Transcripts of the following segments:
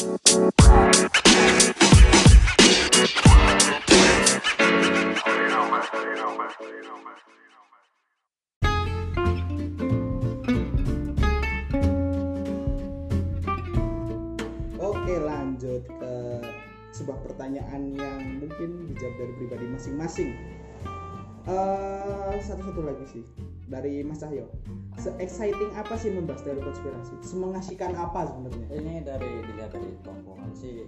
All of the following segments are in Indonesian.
Oke lanjut ke sebuah pertanyaan yang mungkin dijawab dari pribadi masing-masing. Eh, satu-satu lagi sih dari Mas Cahyo. Se-exciting apa sih membahas teori konspirasi? Semengasihkan apa sebenarnya? ini dari dilihat dari tongkrongan sih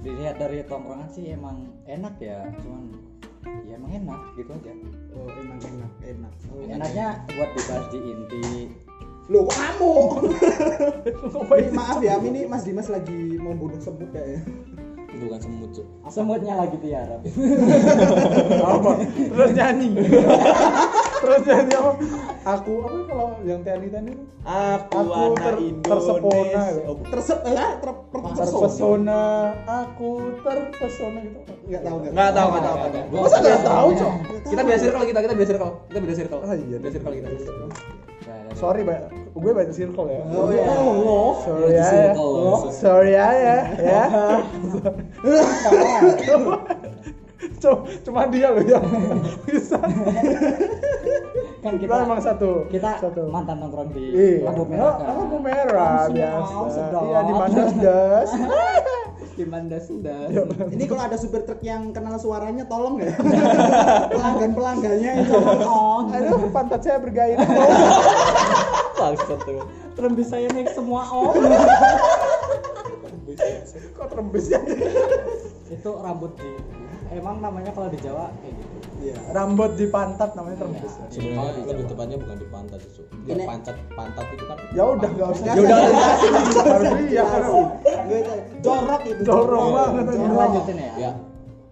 dilihat dari tongkrongan sih emang enak ya cuman ya emang enak gitu aja Oh emang enak enak. Oh, enaknya buat dibahas di inti Loh kok kamu? Maaf ya, ini Mas Dimas lagi mau bunuh semut kayaknya. Bukan semut Cuk. semutnya lagi tiarap apa? Terus nyanyi. Terus nyanyi apa? Aku apa kalau yang tani tani aku, Aku anak ter- tersepona. Oh, Tersep eh ter, terpesona. terpesona aku terpesona gitu. Enggak tahu enggak. nggak tahu. nggak tahu nggak tahu. Masa nggak tahu cok? Kita beda circle kita kita beda circle. Kita beda circle. Ah, iya. beda circle kita. Sorry banyak gue banyak circle ya Oh ya. sorry ya circle. sorry ya ya ya Cuma- cuma dia loh yang bisa kan kita kita emang satu kita satu mantan nongkrong di Iya, lampu oh, merah kan lampu merah biasa. oh, sedap. Iya di mandas das. di mandas sudah Ini kalau ada supir truk yang kenal suaranya tolong ya. Pelanggan pelanggannya itu. Oh. Aduh, pantat saya bergairah. Bangsat tuh terembis saya naik semua om Kok terembes ya? itu rambut di emang namanya kalau di Jawa kayak gitu Iya. Rambut di pantat namanya terembes. ya. sebenarnya lebih tepatnya bukan di pantat. Bukan Ini- pantat pantat itu kan Ya udah enggak usah. Ya udah. Harus iya. Gue tahu. Jorok itu. Jorok banget. Lanjutin ya ya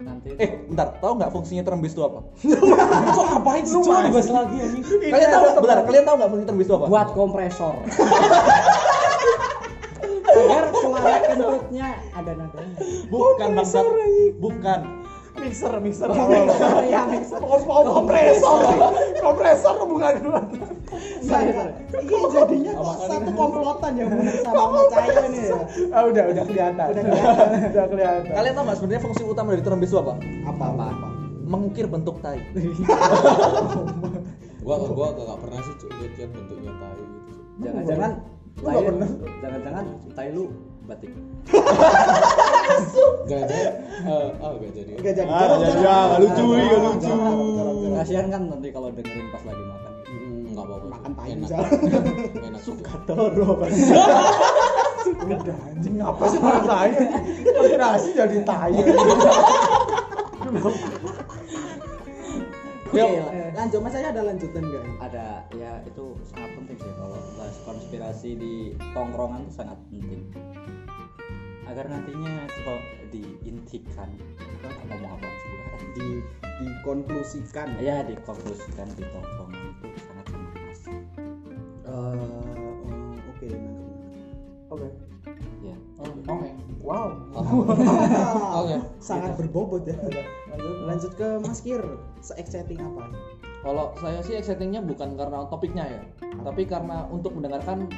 nanti Eh, bentar, tahu nggak fungsinya terembes itu apa? kok ngapain sih Cuk? dibahas lagi anjing Kalian tahu nggak? Bentar, kalian tahu nggak fungsi terembes itu apa? buat kompresor agar suara kentutnya ada nadanya Bukan bangsat. Bukan. Mixer, mixer. kompresor ya mixer Oh, oh, kompresor. Kompresor bukan sorry sorry Ini jadinya kok satu komplotan ya sama Cahyo ini ya. Ah udah, udah kelihatan. Udah kelihatan. Udah kelihatan. Kalian tahu nggak sebenarnya fungsi utama dari terembes itu apa? Apa apa apa. Mengukir bentuk tai. gua gua gak pernah sih lihat bentuknya tai gitu jangan-jangan jangan-jangan tai lu batik jangan-jangan eh, oh gak jadi Enggak jadi. Ah, jorok. ya, nggak lucu, nggak Jorok, lucu. kasihan kan nanti kalau dengerin pas lagi makan nggak apa-apa. Makan tai enak misal. enak suka Udah anjing apa sih orang tai? Konspirasi jadi tai. Oke, lanjut Mas Cahyo ada lanjutan enggak? ada ya itu sangat penting sih kalau bahas konspirasi di tongkrongan itu sangat penting agar nantinya itu diintikan ngomong apa sih gua Di dikonklusikan. ya dikonklusikan di tongkrongan itu sangat panas Eh, oh, oke lanjut. Oke. ya oke Wow. Oke. Sangat berbobot ya. Lanjut. Lanjut ke Mas Kir. Se-exciting apa? Kalau saya sih excitingnya bukan karena topiknya ya, tapi karena untuk mendengarkan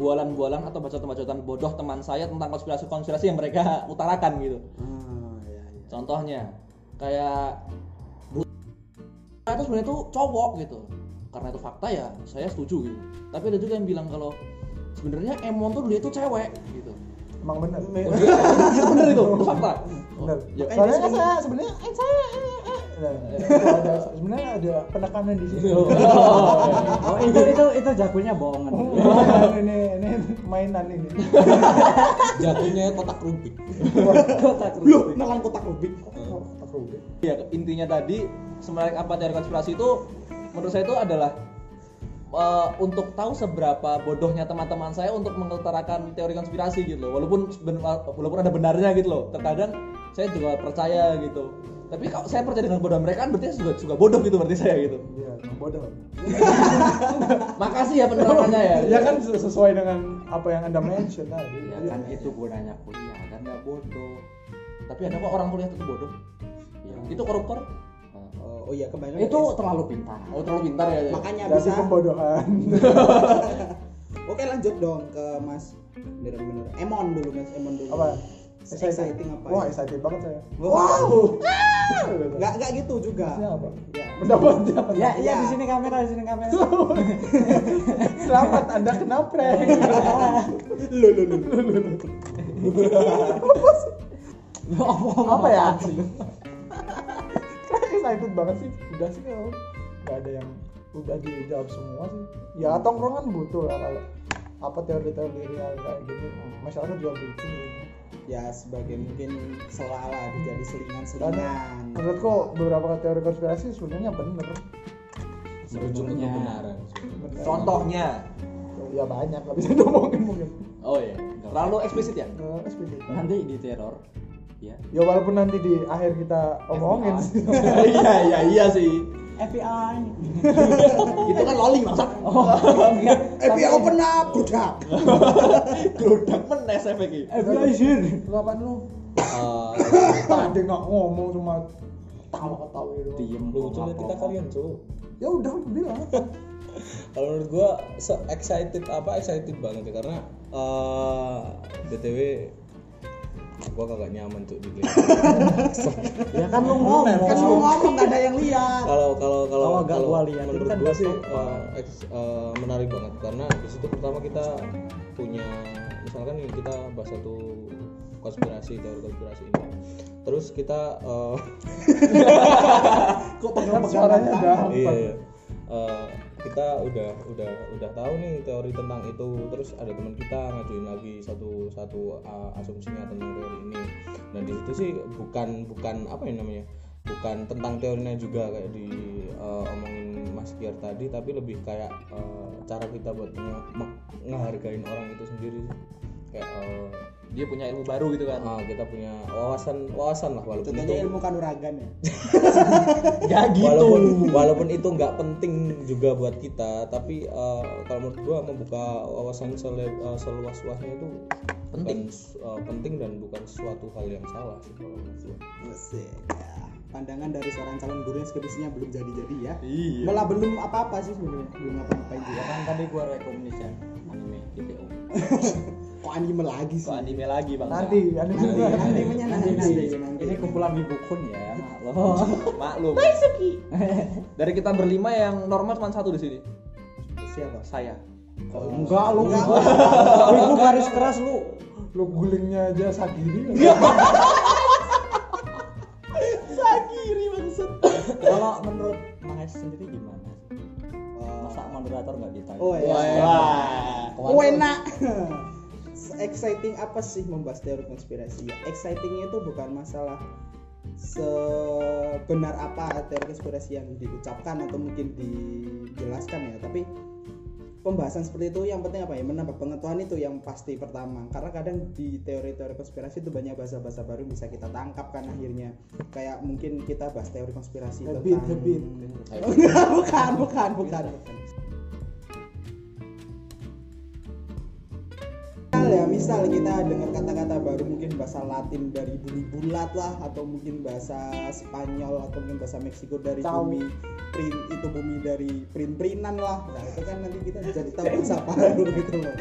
bualan-bualan atau bacotan-bacotan bodoh teman saya tentang konspirasi-konspirasi yang mereka utarakan gitu. Ah, ya, ya. Contohnya kayak bu itu sebenarnya tuh cowok gitu. Karena itu fakta ya, saya setuju gitu. Tapi ada juga yang bilang kalau sebenarnya Emon tuh dia tuh cewek gitu. Emang benar. Bener itu, itu fakta. Benar. ya, Soalnya kan saya sebenarnya eh, saya eh, eh. Nah, ada sebenarnya ada penekanan di sini. oh itu itu itu jagonya bohongan Oh, ini ini mainan ini. jatuhnya kotak rubik kotak Loh, nalang kotak rubik. Kotak rubik. Ya intinya tadi semenarik apa teori konspirasi itu menurut saya itu adalah eh, untuk tahu seberapa bodohnya teman-teman saya untuk mengutarakan teori konspirasi gitu loh. Walaupun walaupun ada benarnya gitu loh. Terkadang saya juga percaya gitu. Tapi kalau saya percaya dengan bodoh mereka kan berarti saya juga juga bodoh gitu berarti saya gitu. Iya, bodoh. Makasih ya penerapannya ya. Ya kan ses- sesuai dengan apa yang Anda mention tadi. ya kan itu gunanya kuliah kan nggak bodoh Tapi ada kok orang kuliah itu bodoh. ya. Itu koruptor. Oh, oh iya kebanyakan itu terlalu pintar Oh terlalu pintar ya. ya. makanya Jadi bisa pembodohan. Oke lanjut dong ke Mas bener-bener emon dulu mas emon dulu Apa? Exciting apa Wah, ya? excited banget saya. wow nggak nggak gitu juga Maksudnya apa? ya Pendapatnya apa? Ya, iya Ya. di sini kamera, di sini kamera. Selamat Anda kena prank. lo lo lo apa ya? Kayak excited banget sih. Udah sih kalau nggak ada yang udah dijawab semua sih. Ya tongkrongan butuh lah kalau apa teori-teori real kayak gini masyarakat juga butuh ya sebagai mungkin selala jadi selingan karena selingan menurutku beberapa teori konspirasi sebenarnya bener merujuk ke Sebenarnya. kebenaran. Contohnya. ya banyak nggak bisa ngomongin mungkin Oh iya. Terlalu eksplisit ya? Eh, SPDK. Nanti di teror. Ya. ya walaupun nanti di akhir kita omongin iya iya iya sih. FBI. Itu kan loli masa. Oh, enggak. FBI open up budak Gerodak menes efeknya. FBI sir. lu apa lu Eh, tadi nggak ngomong cuma tawa-tawa gitu Diem. lu coba kita kalian cuy ya udah aku bilang kalau menurut gua se excited apa excited banget ya karena eh btw gua kagak nyaman tuh di Ya kan lu ngomong. kan lu ngomong ada yang lihat. Kalau kalau kalau Kalau nggak kalau gua liatin menurut kan gua sih ex- eh, menarik banget. Karena di situ pertama kita punya misalkan kita bahas satu konspirasi teori konspirasi ini. Terus kita eh, kok kan suaranya udah iya, iya. Eh, kita udah udah udah tahu nih teori tentang itu. Terus ada teman kita ngajuin lagi satu satu uh, asumsinya tentang teori ini. Dan di situ sih bukan bukan apa ya namanya bukan tentang teorinya juga kayak di uh, omongin Mas Giar tadi tapi lebih kayak uh, cara kita buat nge- ngehargain orang itu sendiri kayak uh, Dia punya ilmu baru gitu kan. ah, kita punya wawasan wawasan lah walaupun contohnya itu ilmu kanuragan ya Ya gitu. walaupun walaupun itu nggak penting juga buat kita tapi eh, kalau menurut gua membuka wawasan sele- eh, seluas-luasnya itu penting penting dan bukan suatu hal yang salah sih kalau menurut gua ya. Pandangan dari seorang calon guru yang skripsinya belum jadi-jadi ya Iya. malah belum apa-apa sih sebenarnya belum apa-apain juga kan tadi gua rekomendasikan anime GTO. kok anime lagi sih Kok anime lagi bang? nanti nanti nanti animenya nanti nanti nanti Ini kumpulan wibukun ya, maklum. Maklum. Dari kita berlima yang normal cuma satu di sini. siapa Saya. Enggak lu. Enggak. Lu garis keras lu. lu gulingnya aja sagiri Kalau menurut Mas sendiri gimana? Masa moderator nggak ditanya? oh ya Wah. oh enak exciting apa sih membahas teori konspirasi ya excitingnya itu bukan masalah sebenar apa teori konspirasi yang diucapkan atau mungkin dijelaskan ya tapi pembahasan seperti itu yang penting apa ya? Menambah pengetahuan itu yang pasti pertama. Karena kadang di teori-teori konspirasi itu banyak bahasa-bahasa baru yang bisa kita tangkap kan akhirnya. Kayak mungkin kita bahas teori konspirasi Habit, tentang habit. bukan bukan bukan. Misal ya misal kita dengar kata-kata baru mungkin bahasa Latin dari bumi bulat lah atau mungkin bahasa Spanyol atau mungkin bahasa Meksiko dari Tahu. bumi print itu bumi dari print printan lah. Nah itu kan nanti kita jadi tahu bahasa baru gitu loh.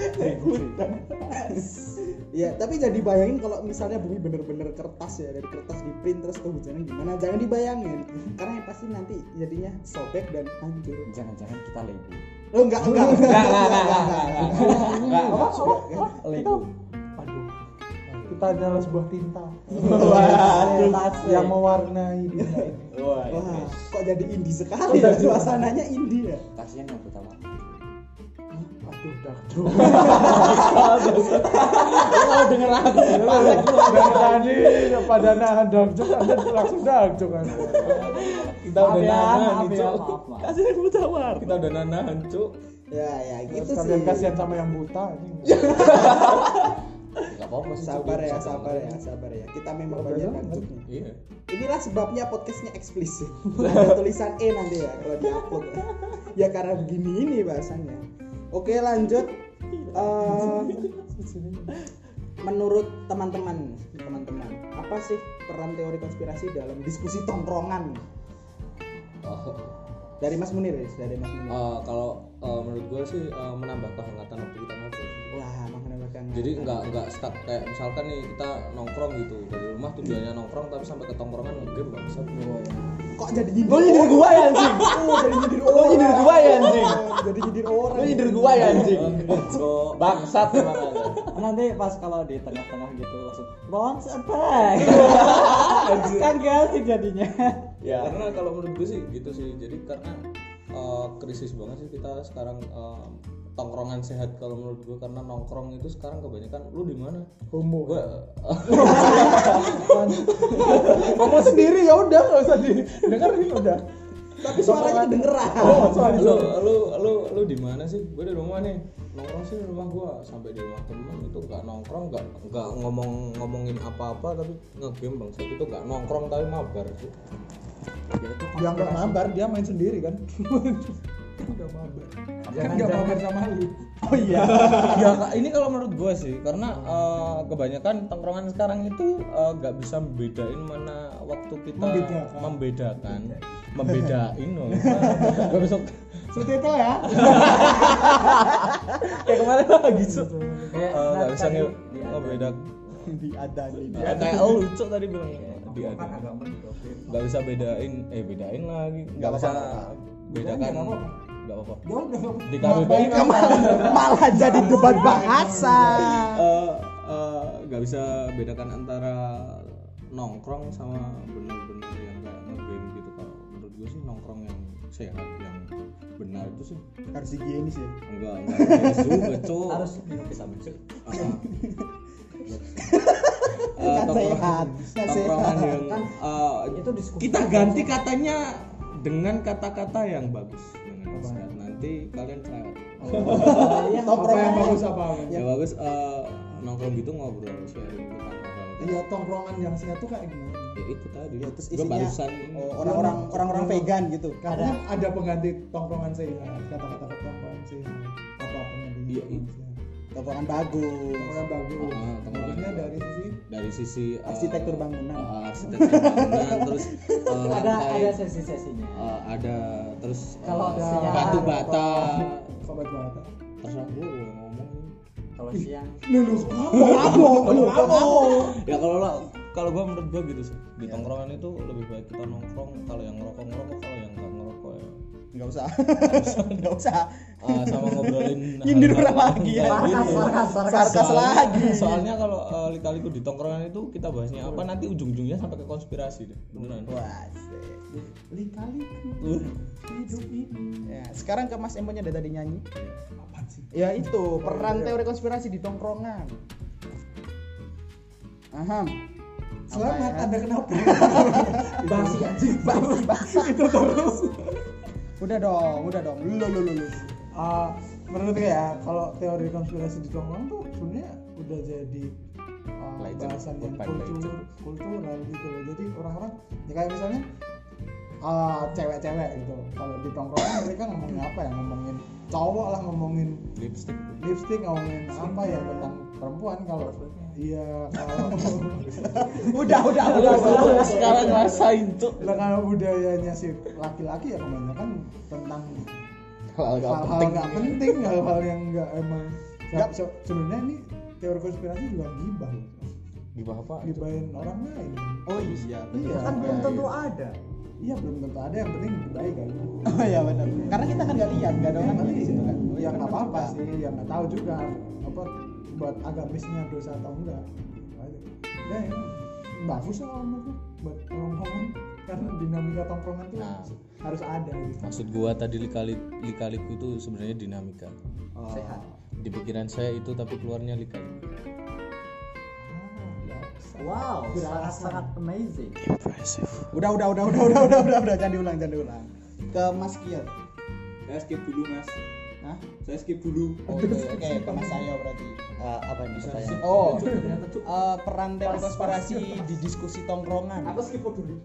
Ya tapi jadi bayangin kalau misalnya bumi bener-bener kertas ya dari kertas di print terus kehujanan gimana? Jangan dibayangin. Karena yang pasti nanti jadinya sobek dan hancur. Jangan-jangan kita lego. Oh enggak enggak enggak enggak enggak, enggak, apa apa Lego. aduh kita adalah sebuah tinta Waduh. yang mewarnai dunia ini Wah. Kok jadi indie sekali ya suasananya indie ya? Kasihan yang pertama. Aduh Mau denger aku. dari tadi pada nahan darjok anda langsung darjok kan kita udah nahan cuk. Kasih aku tawar. kita udah nahan cuk Ya, ya gitu sih. kasihan sama yang buta ini nggak apa-apa sih. Sabar ya, sabar ya, sabar ya. Kita memang banyak darjoknya. iya Inilah sebabnya podcastnya eksplisit. Ada tulisan E nanti ya kalau diupload. Ya. ya karena begini ini bahasanya. Oke lanjut. Eh, menurut teman-teman, teman-teman, apa sih peran teori konspirasi dalam diskusi tongkrongan? Oh, Dari Mas Munir, dari Mas Munir. eh, kalau eh, menurut gua sih eh, menambah kehangatan waktu kita ngobrol Wah, belakangan jadi nggak nggak stuck kayak misalkan nih kita nongkrong gitu dari rumah tujuannya nongkrong tapi sampai ke tongkrongan game bang kok jadi nyindir Lu nyindir gua ya anjing. oh jadi nyindir Lu nyindir gua ya anjing. Oh, jadi nyindir orang. Lu nyindir gua ya anjing. Bangsat nanti pas kalau di tengah-tengah gitu langsung bounce attack kan gak asik jadinya. Ya. Karena kalau menurut gue sih gitu sih. Jadi karena eh, krisis banget sih kita sekarang eh, tongkrongan sehat kalau menurut gue karena nongkrong itu sekarang kebanyakan lu di mana? Homo. Gue ngomong sendiri ya udah nggak usah didengerin udah. Tapi suaranya kedengeran. Oh sorry lu lu lu lu di mana sih? Gue di rumah nih. Nongkrong sih di rumah gue sampai di rumah temen itu nggak nongkrong nggak nggak ngomong ngomongin apa-apa tapi ngegame bang itu nggak nongkrong tapi mabar sih. Dia nggak mabar dia main sendiri kan nggak mabar kan nggak mabar sama lu. Oh iya. ya Kak, ini kalau menurut gua sih karena eh, kebanyakan tongkrongan sekarang itu eh, nggak bisa membedain mana waktu kita Membedakan. membedakan, membedain loh. Gak besok seperti itu ya. Kayak kemarin lagi. Kayak Eh, nggak nah, bisa ngebedakan. diadani Eh, kayak oh lucu tadi bilang. Di nggak bisa bedain eh bedain lagi. Nggak bisa bedakan nggak apa-apa. Ya udah di KBBI kan. malah jadi debat bahasa. Eh, eh, nggak bisa bedakan antara nongkrong sama bener-bener yang kayak ngegame gitu. Kalau menurut gue sih nongkrong yang sehat yang benar itu sih. Harus higienis ya? Enggak enggak harus juga cowok harus minum vitamin C Kan sehat, kan tongkrongan yang eh, itu kita ganti katanya dengan kata-kata yang bagus nanti kalian cerewet Iya, apa yang bagus apa ya. bagus? Eh, nongkrong gitu ngobrol sharing tentang hal Iya tongkrongan yang sehat tuh kayak gimana? ya itu tadi. Ya, terus isinya barusan oh, orang-orang orang-orang vegan gitu. Karena ada pengganti tongkrongan sehat, kata-kata tongkrongan sehat. Apa penggantinya? Iya, iya. tongkrongan bagus. Tongkrongan bagus. Ah, Bagusnya bagus. dari sisi? Dari sisi eh, Arsitektur bangunan. eh, arsitektur bangunan terus eh, ada lantai, ada sesi-sesinya. Eh, ada terus Kalau eh, siang- batu bata. Sobat bata. terserah gue yang ngomong kalau siang. Lulu, kamu, kamu, kamu. ya kalau lah kalau gue menurut gue gitu sih. Di tongkrongan itu lebih baik kita nongkrong. Kalau yang ngerokok ngerokok. Kalau yang nggak usah. Nggak usah. eh, sama ngobrolin Nyindir orang lagi ya. gitu. sarkas sarkas. Lagi. soalnya kalau eh, lika-liku di tongkrongan itu kita bahasnya apa nanti ujung-ujungnya sampai ke konspirasi deh. Beneran. Lika-liku hidup ini. ya sekarang ke Mas Emponya dari tadi nyanyi. Apaan sih? ya itu peran teori konspirasi di tongkrongan. Aham. Selamat, Apa ya? Anda kenapa? basi anjing. Basi basi. Itu terus udah dong udah dong. Lu lu lu lu Ah, menurut gue ya kalau teori konspirasi di tongkrongan tuh sebenarnya udah jadi Legend, bahasan yang kultur kultural gitu loh. Jadi orang-orang ya kayak misalnya ah, cewek-cewek gitu. Kalau di tongkrongan mereka ngomongin apa ya? Ngomongin cowok lah ngomongin lipstick. lipstick ngomongin apa ya tentang perempuan kalau iya. Udah udah udah udah sekarang rasain tuh kalau budayanya si laki-laki ya kebanyakan tentang hal-hal nggak penting. hal-hal yang nggak emang. Nggak se- sebenarnya ini teori konspirasi juga gibah. Loh gimana apa? Gibahin orang lain. Oh iya iya. Kan belum tentu ada. Iya belum tentu ada. Yang penting gibahin kan? Oh iya benar karena kita kan nggak lihat nggak ada orang Iya, di situ kan? ya nggak apa-apa sih. Ya nggak tahu juga. Apa buat agamisnya dosa atau enggak ya, ya bagus lah menurutku buat tongkrongan karena dinamika tongkrongan tuh nah, harus ada gitu. maksud gua tadi likali likaliku itu sebenarnya dinamika oh. sehat di pikiran saya itu tapi keluarnya likaliku Wow, sangat sangat amazing. Impressive. Udah udah udah udah udah udah udah udah jangan diulang jangan diulang. Ke Mas Kiel. Kita skip dulu Mas. Hah? Saya skip dulu. Oh, iya, oke ke Mas Sayo berarti. Eh, apa yang bisa saya oh eh, peran konspirasi di diskusi tongkrongan. Apa skip dulu?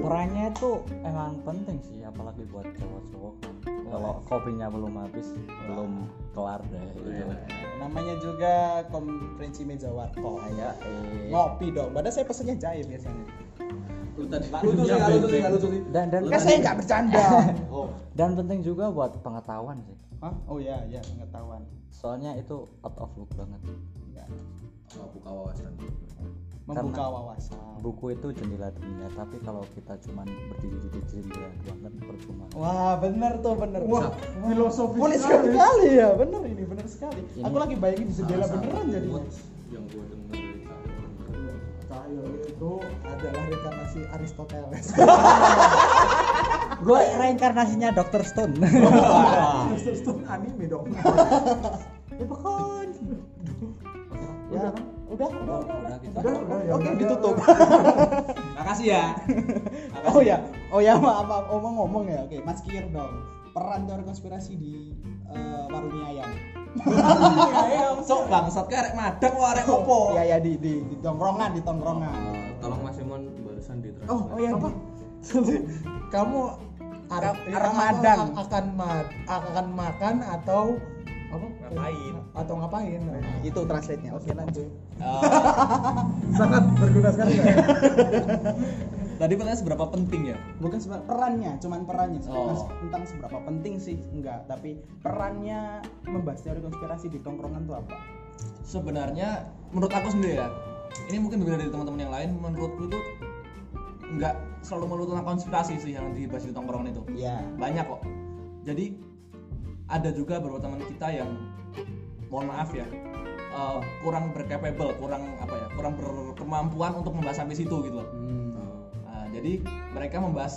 perannya itu emang penting sih apalagi buat cowok-cowok. Kalau kopinya belum habis belum kelar deh gitu. namanya juga konferensi meja warkop kayak eh, ngopi dong padahal saya pesennya jahe biasanya. Lu tadi. Dan dan kan saya nggak bercanda. Oh, dan penting juga buat pengetahuan sih Hah? Oh ya, ya pengetahuan. soalnya itu out of book banget Enggak. Apa buka wawasan Membuka Karena- wawasan. buku itu jendela dunia tapi kalau kita cuman berdiri di jendela doang kan percuma Wah, bener tuh, bener. Wah, filosofis Boleh sekali. sekali ya, bener ini, bener sekali. Ini- Aku lagi bayangin di jendela beneran jadi. yang gue denger dari Cahyo itu adalah reinkarnasi Aristoteles. gue reinkarnasinya Dr. Stone Terus tuh anime dong. Ya, udah, udah, udah. udah gitu Udah, udah, ya Oke, udah. ditutup. Makasih ya. Oh ya, oh ya maaf, maaf. Oh, mau ngomong ya. Oke, Mas Kir dong. Peran teori konspirasi di eh, warung mie ayam. Sok bangsat kayak arek madang kok arek opo. Ya ya di di di tongkrongan, di tongkrongan. Eh, tolong Mas Simon balasan di Oh, oh ya. Apa? Kamu ar- akan ma- akan makan atau apa? Ngapain? Atau ngapain? Nah, Itu translate-nya. Oke, lanjut. sangat berguna sekali ya. Tadi pertanyaan seberapa penting ya? Bukan sebenarnya perannya, cuman perannya. Oh. Tentang seberapa penting sih enggak, tapi perannya membahas teori konspirasi di tongkrongan tuh apa? Sebenarnya menurut aku sendiri ya. Ini mungkin berbeda dari teman-teman yang lain. Menurutku itu nggak selalu melulu tentang konspirasi sih yang dibahas di tongkrongan itu. Iya. banyak kok jadi ada juga beberapa teman kita yang mohon maaf ya eh, kurang bercapable kurang apa ya kurang berkemampuan untuk membahas sampai situ gitu loh Nah, jadi mereka membahas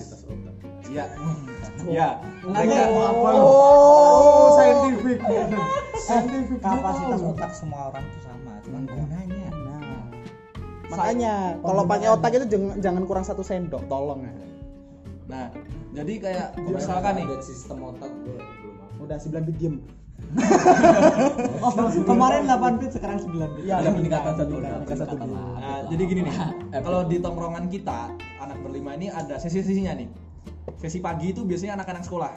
ya ya mereka Oh, scientific. Scientific. kapasitas Oh. otak semua orang itu sama cuman gunanya Nah, makanya kalau pakai otak itu jangan, jangan kurang satu sendok, tolong ya. nah jadi kayak misalkan nih sistem otak gue Udah 9 bit diem. oh kemarin 8 bit sekarang 9 bit Ya, ada peningkatan satu peningkatan satu bit. Nah, jadi gini nih, kalau di tongkrongan kita anak berlima ini ada sesi-sesinya nih. Sesi pagi itu biasanya anak-anak sekolah.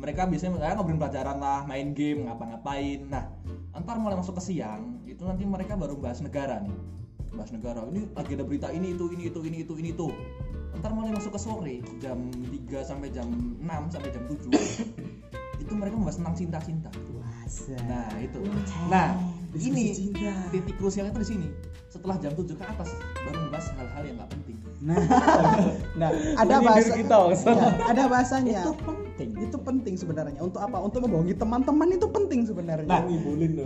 Mereka biasanya ya, ngobrolin pelajaran lah, main game, ngapa-ngapain. Nah, antar mulai masuk ke siang, itu nanti mereka baru bahas negara nih. Bahas negara. Ini lagi ada berita ini itu ini itu ini itu ini itu. Ntar mulai masuk ke sore jam 3 sampai jam 6 sampai jam 7 itu mereka membahas tentang cinta-cinta. Nah, itu. Nah, ini titik krusialnya itu di sini. Setelah jam 7 ke atas baru membahas hal-hal yang nggak penting. Nah, nah ada bahasa kita. Ya, ada bahasanya. itu penting itu penting sebenarnya. Untuk apa? Untuk membohongi teman-teman itu penting sebenarnya. Nah,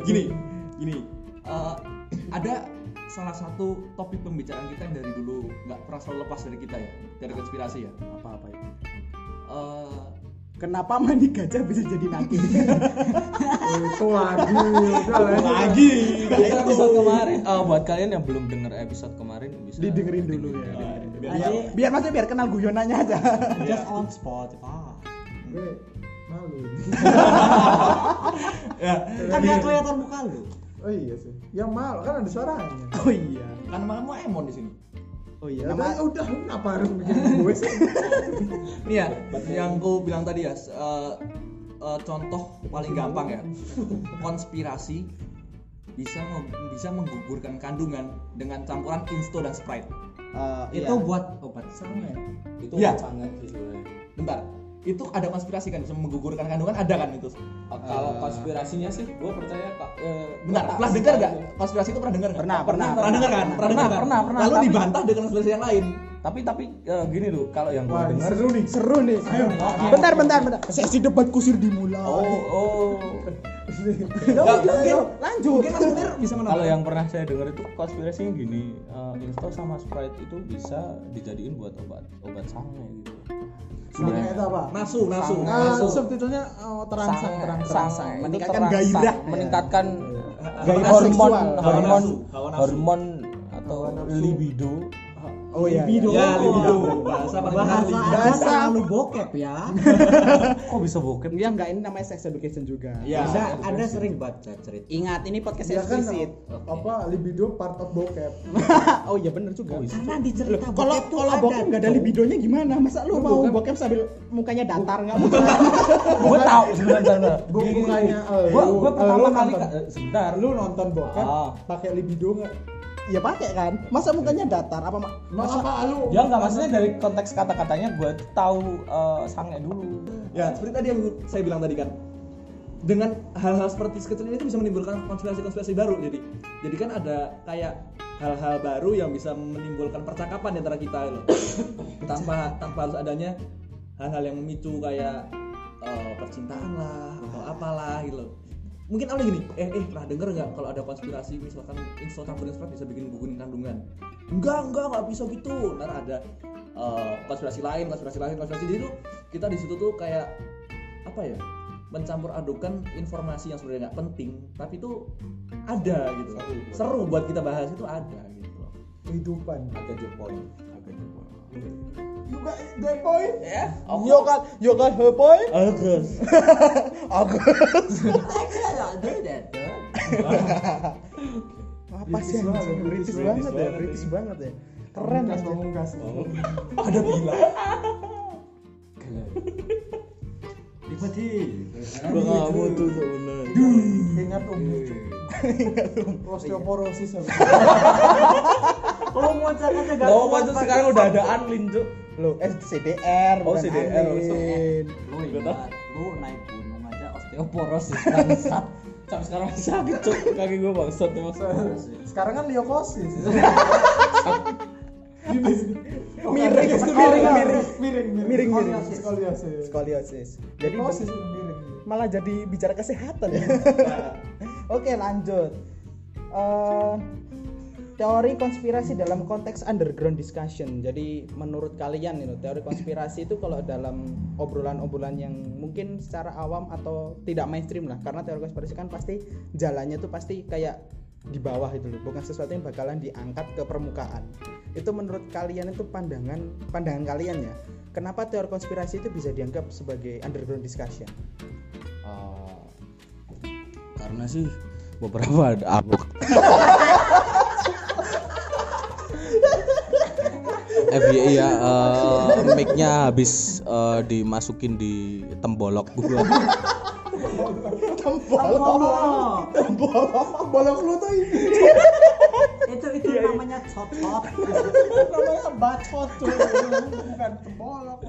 gini, gini. eh, ada salah satu topik pembicaraan kita yang dari dulu nggak pernah selalu lepas dari kita ya, dari konspirasi ya. apa-apa itu. Eh, Kenapa mandi gajah bisa jadi nabi? Itu lagi. Lah. lagi. episode kemarin oh buat kalian yang belum dengar episode kemarin bisa Didengerin dulu ya. Biar- Biar, biar maksudnya biar kenal guyonannya aja. just on Spotify Gue malu. ya, kan nggak kelihatan muka lu Oh iya sih. Yang malu kan ada suaranya. Oh iya. kan mau emon di sini. Oh iya. Ya Nama udah, udah kenapa harus bikin gue sih? Nih ya, yang ku bilang tadi ya, eh, eh, contoh paling gampang ya, konspirasi bisa bisa menggugurkan kandungan dengan campuran insto dan sprite. eh, itu iya. buat obat Sama ya. itu Iya. sangat sih sebenarnya Bentar, itu ada konspirasi kan bisa menggugurkan kandungan ada kan itu? Eh, kalau konspirasinya sih gue percaya kak eh, Bentar, tak pernah dengar itu. Konspirasi itu pernah dengar? Pernah, pernah, pernah dengar kan? Pernah dengar kan? pernah, pernah, Lalu tapi- dibantah dengan konspirasi yang lain. tapi tapi eh, gini loh kalau yang gue dengar seru nih. seru nih. Ayo. Bentar, bentar, bentar. Sesi debat kusir dimulai. oh oh Yo, yo, lanjut. Mungkin Mas Munir bisa menambah. kalau yang pernah saya dengar itu konspirasinya gini eh, insto sama sprite itu bisa dijadiin buat obat obat sange gitu Sama itu apa? nasu, nasu. Nah, Masuk. subtitlenya oh, terangsang, Sange, terangsang. sange. Itu Meningkatkan gairah. meningkatkan Gairah hormon hormon hormon atau libido Oh iya. Ya, iya. libido. Bahasa paling benar libido. Bahasa lu bokep ya kok bisa bokep Ya enggak ini namanya sex education juga. Ya. Bisa, anda sering baca cerita Ingat ini podcast Dia kan eksplisit. apa libido part of bokep. oh iya bener juga. karena di cerita Kalau bokep kalau ada bokep nggak ada libidonya gimana? Masa lu mau bokep- bokep sambil mukanya datar nggak mungkin? gue tahu sebentar Bu- bukannya eh, gue eh, pertama kali eh, sebentar Lu nonton bokep Ah. pakai libido nggak? Ya pakai kan. Masa mukanya datar apa mak? Mau apa lu? ya nggak maksudnya dari konteks kata-katanya gue tahu eh, sange dulu Ya, seperti tadi yang saya bilang tadi kan. dengan hal-hal seperti sekecil ini itu bisa menimbulkan konspirasi-konspirasi baru jadi jadi kan ada kayak hal-hal baru yang bisa menimbulkan percakapan di antara kita loh tanpa tanpa harus adanya hal-hal yang memicu kayak eh, percintaan lah atau apalah gitu loh mungkin awalnya gini eh eh pernah denger nggak kalau ada konspirasi misalkan campurin sperma bisa bikin gugurin kandungan? Enggak enggak nggak bisa gitu. Ntar ada eh, konspirasi lain konspirasi lain konspirasi jadi tuh kita di situ tuh kayak apa ya mencampur adukan informasi yang sebenarnya nggak penting tapi itu ada gitu. Seru, buat kita. bahas itu ada gitu kehidupan. Agak jepon you got that boy ya yo kan yo kan he boy Agus apa British sih banget, anjing? British British banget. ya British banget ya. Keren anjing. pamungkas. ada bilang Tiba-tiba. gua nggak mau tuh bener ingat om osteoporosis Oh, mau aja Gak mau panjang sekarang udah ada Anlin cuk. Lo SCDR Oh, bukan CDR, Anlin. Lu ingat, lu naik gunung aja osteoporosis bangsat. Sampai sekarang masih sakit, Cuk. kaki gua bangsat emang sekarang kan leukosis miring itu miring miring miring. Miring, miring. skoliosis. Skoliosis. Jadi skoliosis itu miring. malah jadi bicara kesehatan. Ya oke lanjut. Eh, teori konspirasi dalam konteks underground discussion. Jadi menurut kalian itu teori konspirasi itu kalau dalam obrolan-obrolan yang mungkin secara awam atau tidak mainstream lah. Karena teori konspirasi kan pasti jalannya tuh pasti kayak di bawah itu loh. Bukan sesuatu yang bakalan diangkat ke permukaan. Itu menurut kalian itu pandangan pandangan kalian ya. Kenapa teori konspirasi itu bisa dianggap sebagai underground discussion? Eh, karena sih beberapa ada aku FYI ya eh, mic-nya habis eh, dimasukin di tembolok. Gua bolong lu tuh ini Itu itu namanya cocot. namanya bacot tuh bukan tembolok